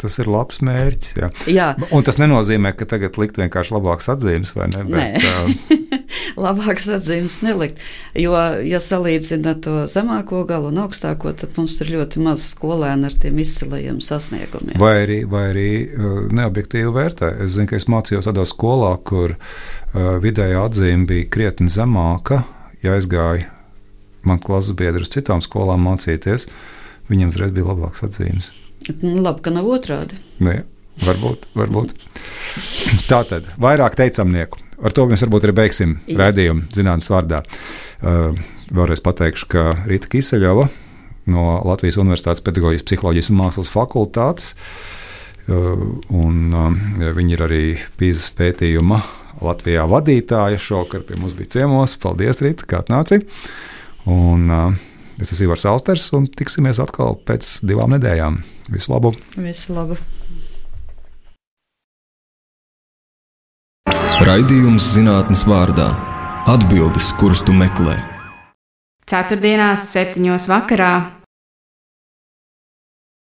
tas ir labs mērķis. Jā. Jā, Un tas nenozīmē, ka tagad likt vienkārši labākas atzīmes, vai ne? Bet, Nē. ā, labāks atzīmes nelikt. Jo, ja salīdzina to zemāko galu un augstāko, tad mums ir ļoti maz skolēnu ar tiem izcilajiem sasniegumiem. Vai arī, vai arī neobjektīvi vērtē. Es zinu, ka es mācījos tādā skolā, kur vidējā atzīme bija krietni zemāka. Ja aizgāja man klases biedri uz citām skolām mācīties, viņiem uzreiz bija labāks atzīmes. Nu, labi, ka nav otrādi. Nu, jā, varbūt, varbūt. Tā tad vairāk teicamnieku. Ar to mēs varbūt arī beigsim raidījumu zinātnīs vārdā. Uh, vēlreiz pateikšu, ka Rīta Kiseļova no Latvijas Universitātes Pedagoģijas, Psiholoģijas un Mākslas fakultātes. Uh, un, uh, viņi ir arī pīzes pētījuma Latvijā vadītāja. Šovakar pie mums bija ciemos. Paldies, Rīta, kā atnāci. Un, uh, es esmu Ivars Austers un tiksimies atkal pēc divām nedēļām. Visu labu! Visu labu! Raidījums zinātnes vārdā - atbildes, kuras tu meklē. Ceturtdienās, septiņos vakarā